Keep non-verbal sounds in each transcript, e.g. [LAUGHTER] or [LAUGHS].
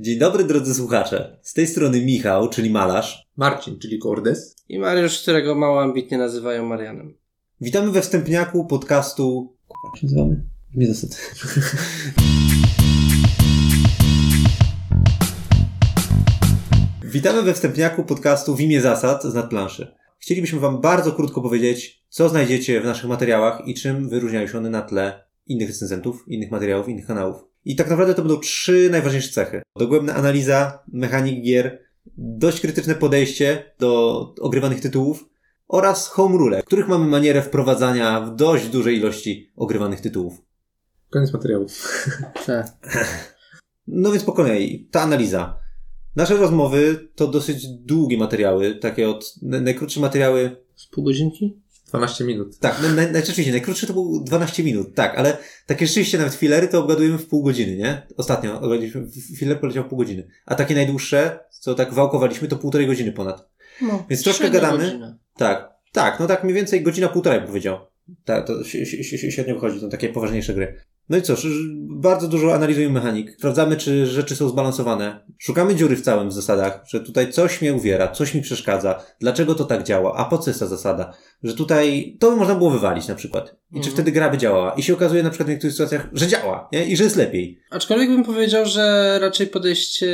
Dzień dobry drodzy słuchacze. Z tej strony Michał, czyli malarz. Marcin, czyli Kordes. I Mariusz, którego mało ambitnie nazywają Marianem. Witamy we wstępniaku podcastu... Jak się nazywamy? Nie zasad. Witamy we wstępniaku podcastu w imię zasad z nadplanszy. Chcielibyśmy Wam bardzo krótko powiedzieć, co znajdziecie w naszych materiałach i czym wyróżniają się one na tle innych recenzentów, innych materiałów, innych kanałów. I tak naprawdę to będą trzy najważniejsze cechy. Dogłębna analiza mechanik gier, dość krytyczne podejście do ogrywanych tytułów oraz home rule, których mamy manierę wprowadzania w dość dużej ilości ogrywanych tytułów. Koniec materiału. [LAUGHS] No więc po kolei, ta analiza. Nasze rozmowy to dosyć długie materiały, takie od najkrótsze materiały. Z pół godzinki? 12 minut. Tak, naj, naj, najczęściej najkrótsze to było 12 minut, tak, ale takie rzeczywiście nawet filery to obgadujemy w pół godziny, nie? Ostatnio obgadaliśmy, filer poleciał pół godziny. A takie najdłuższe, co tak wałkowaliśmy, to półtorej godziny ponad. No. Więc troszkę gadamy. godzina. Tak, tak, no tak mniej więcej godzina, półtorej bym powiedział. Tak, to średnio wychodzi, to takie poważniejsze gry. No i cóż, bardzo dużo analizujemy mechanik. Sprawdzamy, czy rzeczy są zbalansowane. Szukamy dziury w całym w zasadach, że tutaj coś mnie uwiera, coś mi przeszkadza, dlaczego to tak działa, a po co jest ta zasada? Że tutaj to by można było wywalić na przykład. I czy Mhm. wtedy gra by działała? I się okazuje na przykład w niektórych sytuacjach, że działa, nie? I że jest lepiej. Aczkolwiek bym powiedział, że raczej podejście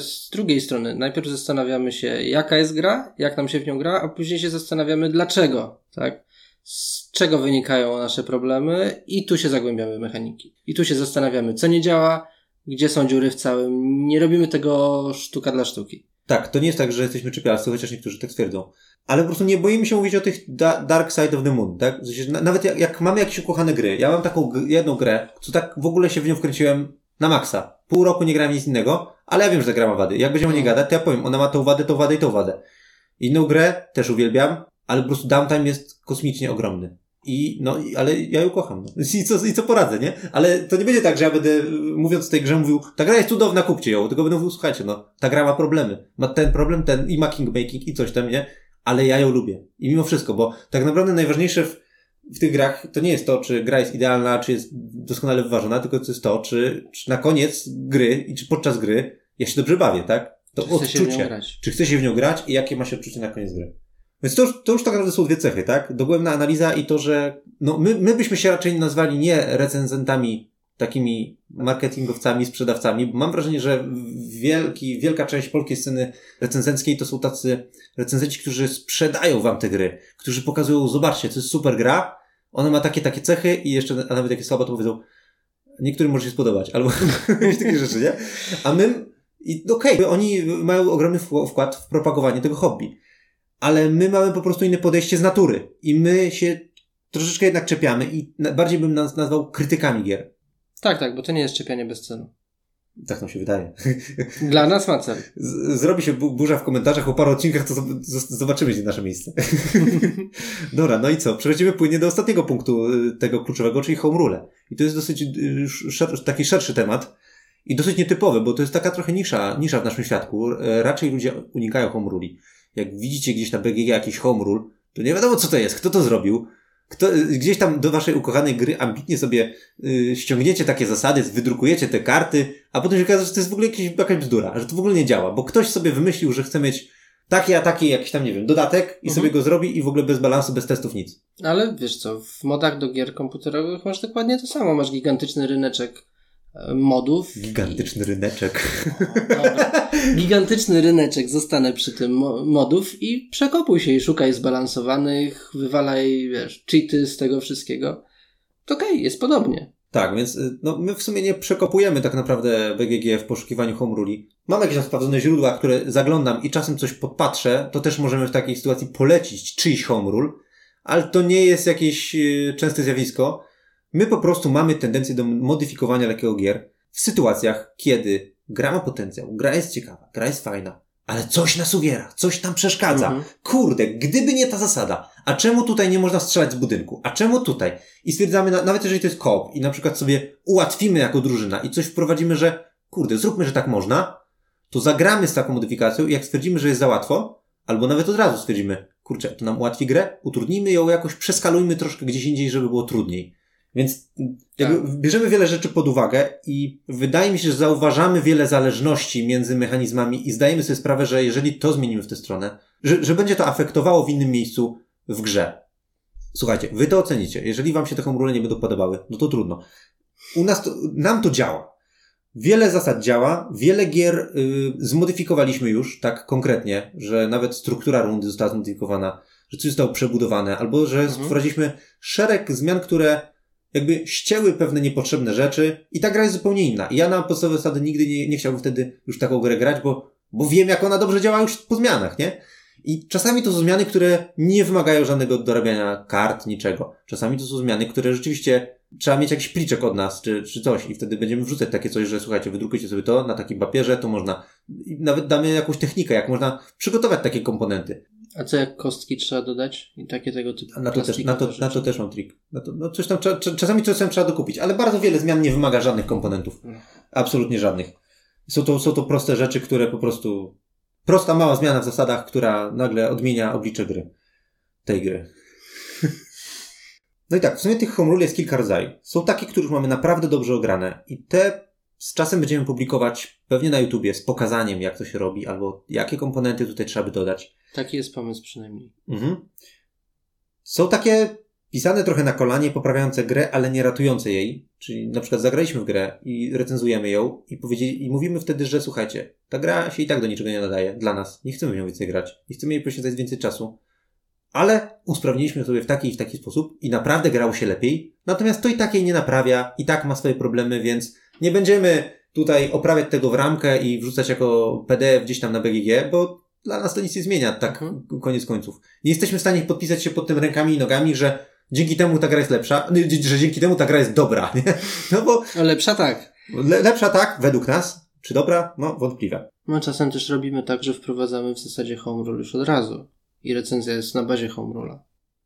z drugiej strony. Najpierw zastanawiamy się, jaka jest gra, jak nam się w nią gra, a później się zastanawiamy, dlaczego, tak? Z czego wynikają nasze problemy i tu się zagłębiamy w mechaniki. I tu się zastanawiamy, co nie działa, gdzie są dziury w całym. Nie robimy tego sztuka dla sztuki. Tak, to nie jest tak, że jesteśmy czepialscy, chociaż niektórzy tak twierdzą. Ale po prostu nie boimy się mówić o tych da- Dark Side of the Moon, tak? W sensie, na, nawet jak, jak mamy jakieś ukochane gry. Ja mam taką jedną grę, co tak w ogóle się w nią wkręciłem na maksa. Pół roku nie grałem nic innego, ale ja wiem, że ta gra ma wady. Jak będziemy o niej No. gadać, to ja powiem, ona ma tą wadę, tą wadę i tą wadę. Inną grę też uwielbiam, ale po prostu downtime jest kosmicznie ogromny. I, no, ale ja ją kocham. No. I, co, I co poradzę, nie? Ale to nie będzie tak, że ja będę, mówiąc o tej grze, mówił, ta gra jest cudowna, kupcie ją. Tylko będę mówił, słuchajcie, no, ta gra ma problemy. Ma ten problem, ten, i ma kingmaking, i coś tam, nie? Ale ja ją lubię. I mimo wszystko, bo tak naprawdę najważniejsze w, w tych grach to nie jest to, czy gra jest idealna, czy jest doskonale wyważona, tylko to jest to, czy, czy na koniec gry i czy podczas gry ja się dobrze bawię, tak? To Czy odczucie. Czy chce się w nią grać i jakie ma się odczucie na koniec gry. Więc to już, to już tak naprawdę są dwie cechy, tak? Dogłębna analiza i to, że no my, my byśmy się raczej nazwali nie recenzentami takimi marketingowcami, sprzedawcami, bo mam wrażenie, że wielki, wielka część polskiej sceny recenzenckiej to są tacy recenzenci, którzy sprzedają wam te gry, którzy pokazują, zobaczcie, to jest super gra, ona ma takie, takie cechy i jeszcze, a nawet jak jest słaba, to powiedzą, niektórym może się spodobać, albo [LAUGHS] jakieś takie rzeczy, nie? A my, i okej, oni mają ogromny wkł- wkład w propagowanie tego hobby, ale my mamy po prostu inne podejście z natury i my się troszeczkę jednak czepiamy i bardziej bym nas nazwał krytykami gier. Tak, tak, bo to nie jest czepianie bez celu. Tak nam się wydaje. [LAUGHS] Dla nas ma cel. Z- Zrobi się bu- burza w komentarzach po paru odcinkach, to zobaczymy, gdzie nasze miejsce. [LAUGHS] Dobra, no i co? Przechodzimy płynnie do ostatniego punktu y, tego kluczowego, czyli home rule. I to jest dosyć y, szer- taki szerszy temat i dosyć nietypowy, bo to jest taka trochę nisza, nisza w naszym świadku. E, Raczej ludzie unikają home ruli. Jak widzicie gdzieś na BGG jakiś home rule, to nie wiadomo co to jest, kto to zrobił. Kto, y, gdzieś tam do waszej ukochanej gry ambitnie sobie y, ściągniecie takie zasady, wydrukujecie te karty, a potem się okaże, że to jest w ogóle jakieś, jakaś bzdura, że to w ogóle nie działa, bo ktoś sobie wymyślił, że chce mieć taki, a taki jakiś tam, nie wiem, dodatek i Mhm. sobie go zrobi i w ogóle bez balansu, bez testów nic. Ale wiesz co, w modach do gier komputerowych masz dokładnie to samo. Masz gigantyczny ryneczek modów. Gigantyczny ryneczek. Dobra. Gigantyczny ryneczek, zostanę przy tym mo- modów i przekopuj się i szukaj zbalansowanych, wywalaj, wiesz, cheaty z tego wszystkiego. To okej, jest podobnie. Tak, więc y, no, my w sumie nie przekopujemy tak naprawdę BGG w poszukiwaniu home ruli. Mam jakieś sprawdzone źródła, które zaglądam i czasem coś podpatrzę, to też możemy w takiej sytuacji polecić czyjś home rule, ale to nie jest jakieś y, częste zjawisko. My po prostu mamy tendencję do modyfikowania lekkiego gier w sytuacjach, kiedy gra ma potencjał, gra jest ciekawa, gra jest fajna, ale coś nas uwiera, coś tam przeszkadza. Mhm. Kurde, gdyby nie ta zasada, a czemu tutaj nie można strzelać z budynku? A czemu tutaj? I stwierdzamy, na- nawet jeżeli to jest koop i na przykład sobie ułatwimy jako drużyna i coś wprowadzimy, że kurde, zróbmy, że tak można, to zagramy z taką modyfikacją i jak stwierdzimy, że jest za łatwo, albo nawet od razu stwierdzimy, kurczę, to nam ułatwi grę, utrudnijmy ją jakoś, przeskalujmy troszkę gdzieś indziej, żeby było trudniej. Więc jakby bierzemy wiele rzeczy pod uwagę i wydaje mi się, że zauważamy wiele zależności między mechanizmami i zdajemy sobie sprawę, że jeżeli to zmienimy w tę stronę, że, że będzie to afektowało w innym miejscu w grze. Słuchajcie, wy to ocenicie. Jeżeli wam się te homrule nie będą podobały, no to trudno. U nas to, nam to działa. Wiele zasad działa, wiele gier y, zmodyfikowaliśmy już tak konkretnie, że nawet struktura rundy została zmodyfikowana, że coś zostało przebudowane, albo że Mhm. wprowadziliśmy szereg zmian, które jakby ścięły pewne niepotrzebne rzeczy i ta gra jest zupełnie inna. I ja na podstawowe zasady nigdy nie, nie chciałbym wtedy już taką grę grać, bo, bo wiem, jak ona dobrze działa już po zmianach, nie? I czasami to są zmiany, które nie wymagają żadnego dorabiania kart, niczego. Czasami to są zmiany, które rzeczywiście trzeba mieć jakiś pliczek od nas, czy, czy coś i wtedy będziemy wrzucać takie coś, że słuchajcie, wydrukujcie sobie to na takim papierze, to można, nawet damy jakąś technikę, jak można przygotować takie komponenty. A co jak kostki trzeba dodać? I takie tego typu A Na to, też, na, to, na to też mam trik. Na to, no coś tam, trzeba- czasami coś tam trzeba dokupić, ale bardzo wiele zmian nie wymaga żadnych komponentów. Mhm. Absolutnie żadnych. Są to, są to proste rzeczy, które po prostu, prosta mała zmiana w zasadach, która nagle odmienia oblicze gry. Tej gry. [LAUGHS] No i tak, w sumie tych home rule jest kilka rodzajów. Są takie, które już mamy naprawdę dobrze ograne i te z czasem będziemy publikować pewnie na YouTubie z pokazaniem, jak to się robi, albo jakie komponenty tutaj trzeba by dodać. Taki jest pomysł przynajmniej. Mhm. Są takie pisane trochę na kolanie, poprawiające grę, ale nie ratujące jej. Czyli na przykład zagraliśmy w grę i recenzujemy ją i, powiedzieli, i mówimy wtedy, że słuchajcie, ta gra się i tak do niczego nie nadaje dla nas. Nie chcemy w nią więcej grać. Nie chcemy jej poświęcać więcej czasu. Ale usprawniliśmy sobie w taki i w taki sposób i naprawdę grało się lepiej. Natomiast to i tak jej nie naprawia, i tak ma swoje problemy, więc nie będziemy tutaj oprawiać tego w ramkę i wrzucać jako PDF gdzieś tam na BGG, bo dla nas to nic nie zmienia, tak Mhm. koniec końców. Nie jesteśmy w stanie podpisać się pod tym rękami i nogami, że dzięki temu ta gra jest lepsza, no, że dzięki temu ta gra jest dobra, [LAUGHS] nie? No bo A lepsza tak. le, lepsza tak, według nas, czy dobra? No, wątpliwe. My czasem też robimy tak, że wprowadzamy w zasadzie home rule już od razu. I recenzja jest na bazie home rule'a.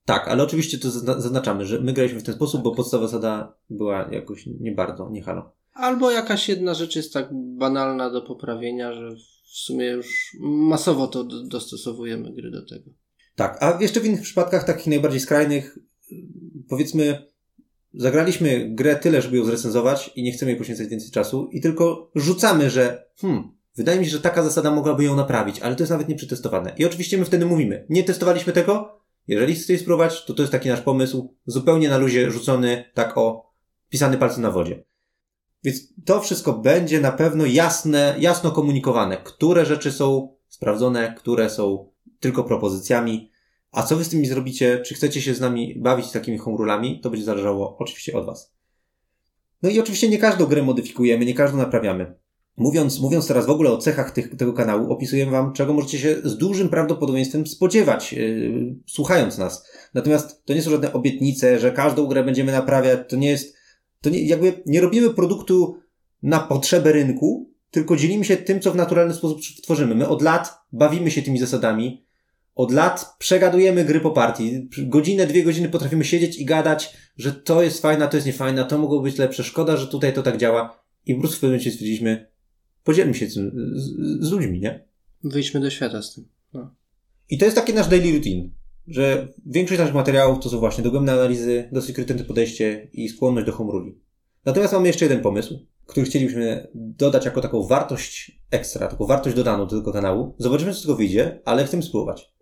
Tak, ale oczywiście to zazna- zaznaczamy, że my graliśmy w ten sposób, bo podstawowa zasada była jakoś nie bardzo, nie halo. Albo jakaś jedna rzecz jest tak banalna do poprawienia, że w sumie już masowo to do- dostosowujemy gry do tego. Tak, a jeszcze w innych przypadkach, takich najbardziej skrajnych, powiedzmy, zagraliśmy grę tyle, żeby ją zrecenzować i nie chcemy jej poświęcać więcej czasu i tylko rzucamy, że hmm, wydaje mi się, że taka zasada mogłaby ją naprawić, ale to jest nawet nie przetestowane. I oczywiście my wtedy mówimy, nie testowaliśmy tego, jeżeli chcecie spróbować, to to jest taki nasz pomysł, zupełnie na luzie rzucony, tak o, pisany palcem na wodzie. Więc to wszystko będzie na pewno jasne, jasno komunikowane, które rzeczy są sprawdzone, które są tylko propozycjami, a co wy z tymi zrobicie? Czy chcecie się z nami bawić takimi homrulami? To będzie zależało oczywiście od was. No i oczywiście nie każdą grę modyfikujemy, nie każdą naprawiamy. Mówiąc, mówiąc teraz w ogóle o cechach tych, tego kanału, opisujemy wam, czego możecie się z dużym prawdopodobieństwem spodziewać, yy, słuchając nas. Natomiast to nie są żadne obietnice, że każdą grę będziemy naprawiać, to nie jest, to nie, jakby nie robimy produktu na potrzebę rynku, tylko dzielimy się tym, co w naturalny sposób tworzymy. My od lat bawimy się tymi zasadami, od lat przegadujemy gry po partii. Godzinę, dwie godziny potrafimy siedzieć i gadać, że to jest fajne, to jest niefajne, to mogło być lepsze. Szkoda, że tutaj to tak działa. I po prostu w pewnym momencie stwierdziliśmy, podzielmy się tym z, z, z ludźmi, nie? Wyjdźmy do świata z tym. No. I to jest taki nasz daily routine, że większość naszych materiałów to są właśnie dogłębne analizy, dosyć krytyczne podejście i skłonność do home ruli. Natomiast mamy jeszcze jeden pomysł, który chcielibyśmy dodać jako taką wartość ekstra, taką wartość dodaną do tego kanału. Zobaczymy, co z tego wyjdzie, ale chcemy spróbować.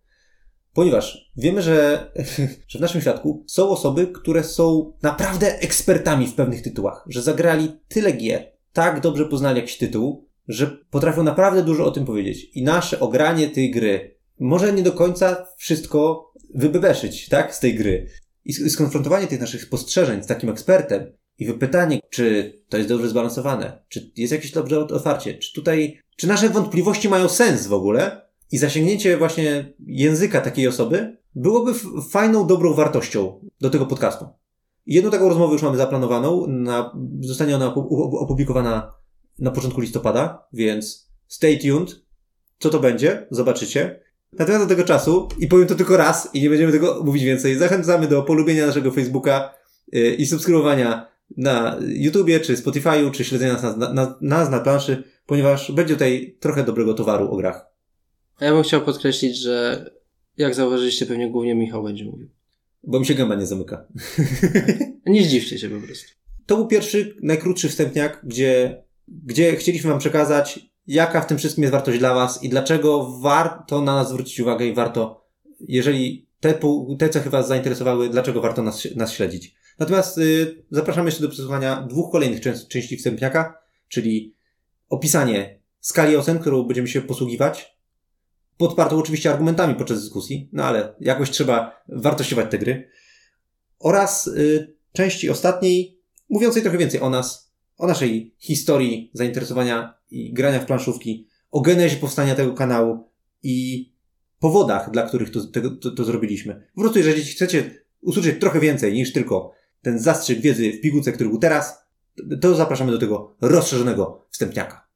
Ponieważ wiemy, że, [LAUGHS] że w naszym świadku są osoby, które są naprawdę ekspertami w pewnych tytułach, że zagrali tyle gier, tak dobrze poznali jakiś tytuł, że potrafią naprawdę dużo o tym powiedzieć. I nasze ogranie tej gry może nie do końca wszystko wybebeszyć, tak, z tej gry. I sk- skonfrontowanie tych naszych spostrzeżeń z takim ekspertem i wypytanie, czy to jest dobrze zbalansowane, czy jest jakieś dobrze otwarcie, czy tutaj, czy nasze wątpliwości mają sens w ogóle i zasięgnięcie właśnie języka takiej osoby byłoby fajną, dobrą wartością do tego podcastu. Jedną taką rozmowę już mamy zaplanowaną, na, zostanie ona opu- opu- opublikowana na początku listopada, więc stay tuned. Co to będzie? Zobaczycie. Natomiast do tego czasu, i powiem to tylko raz, i nie będziemy tego mówić więcej, zachęcamy do polubienia naszego Facebooka yy, i subskrybowania na YouTubie, czy Spotify'u, czy śledzenia nas na, na, nas na planszy, ponieważ będzie tutaj trochę dobrego towaru o grach. Ja bym chciał podkreślić, że jak zauważyliście, pewnie głównie Michał będzie mówił. bo mi się gęba nie zamyka. [LAUGHS] Nie zdziwcie się po prostu. To był pierwszy, najkrótszy wstępniak, gdzie, gdzie chcieliśmy Wam przekazać, jaka w tym wszystkim jest wartość dla Was i dlaczego warto na nas zwrócić uwagę i warto, jeżeli te, te cechy Was zainteresowały, dlaczego warto nas, nas śledzić. Natomiast y, zapraszamy jeszcze do przesłuchania dwóch kolejnych częs- części wstępniaka, czyli opisanie skali ocen, którą będziemy się posługiwać, podpartą oczywiście argumentami podczas dyskusji, no ale jakoś trzeba wartościować te gry, oraz y, części ostatniej, mówiącej trochę więcej o nas, o naszej historii zainteresowania i grania w planszówki, o genezie powstania tego kanału i powodach, dla których to, tego, to, to zrobiliśmy. Po prostu, jeżeli chcecie usłyszeć trochę więcej niż tylko ten zastrzyk wiedzy w pigułce, który był teraz, to zapraszamy do tego rozszerzonego wstępniaka.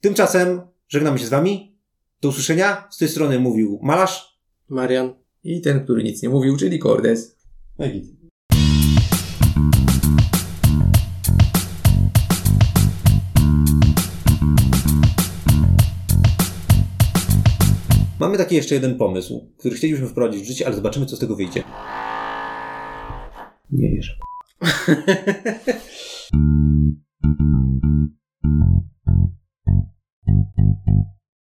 Tymczasem żegnamy się z Wami. Do usłyszenia. Z tej strony mówił Malarz. Marian. I ten, który nic nie mówił, czyli Cordes. No i mamy taki jeszcze jeden pomysł, który chcielibyśmy wprowadzić w życie, ale zobaczymy, co z tego wyjdzie. Nie wierzę. [LAUGHS]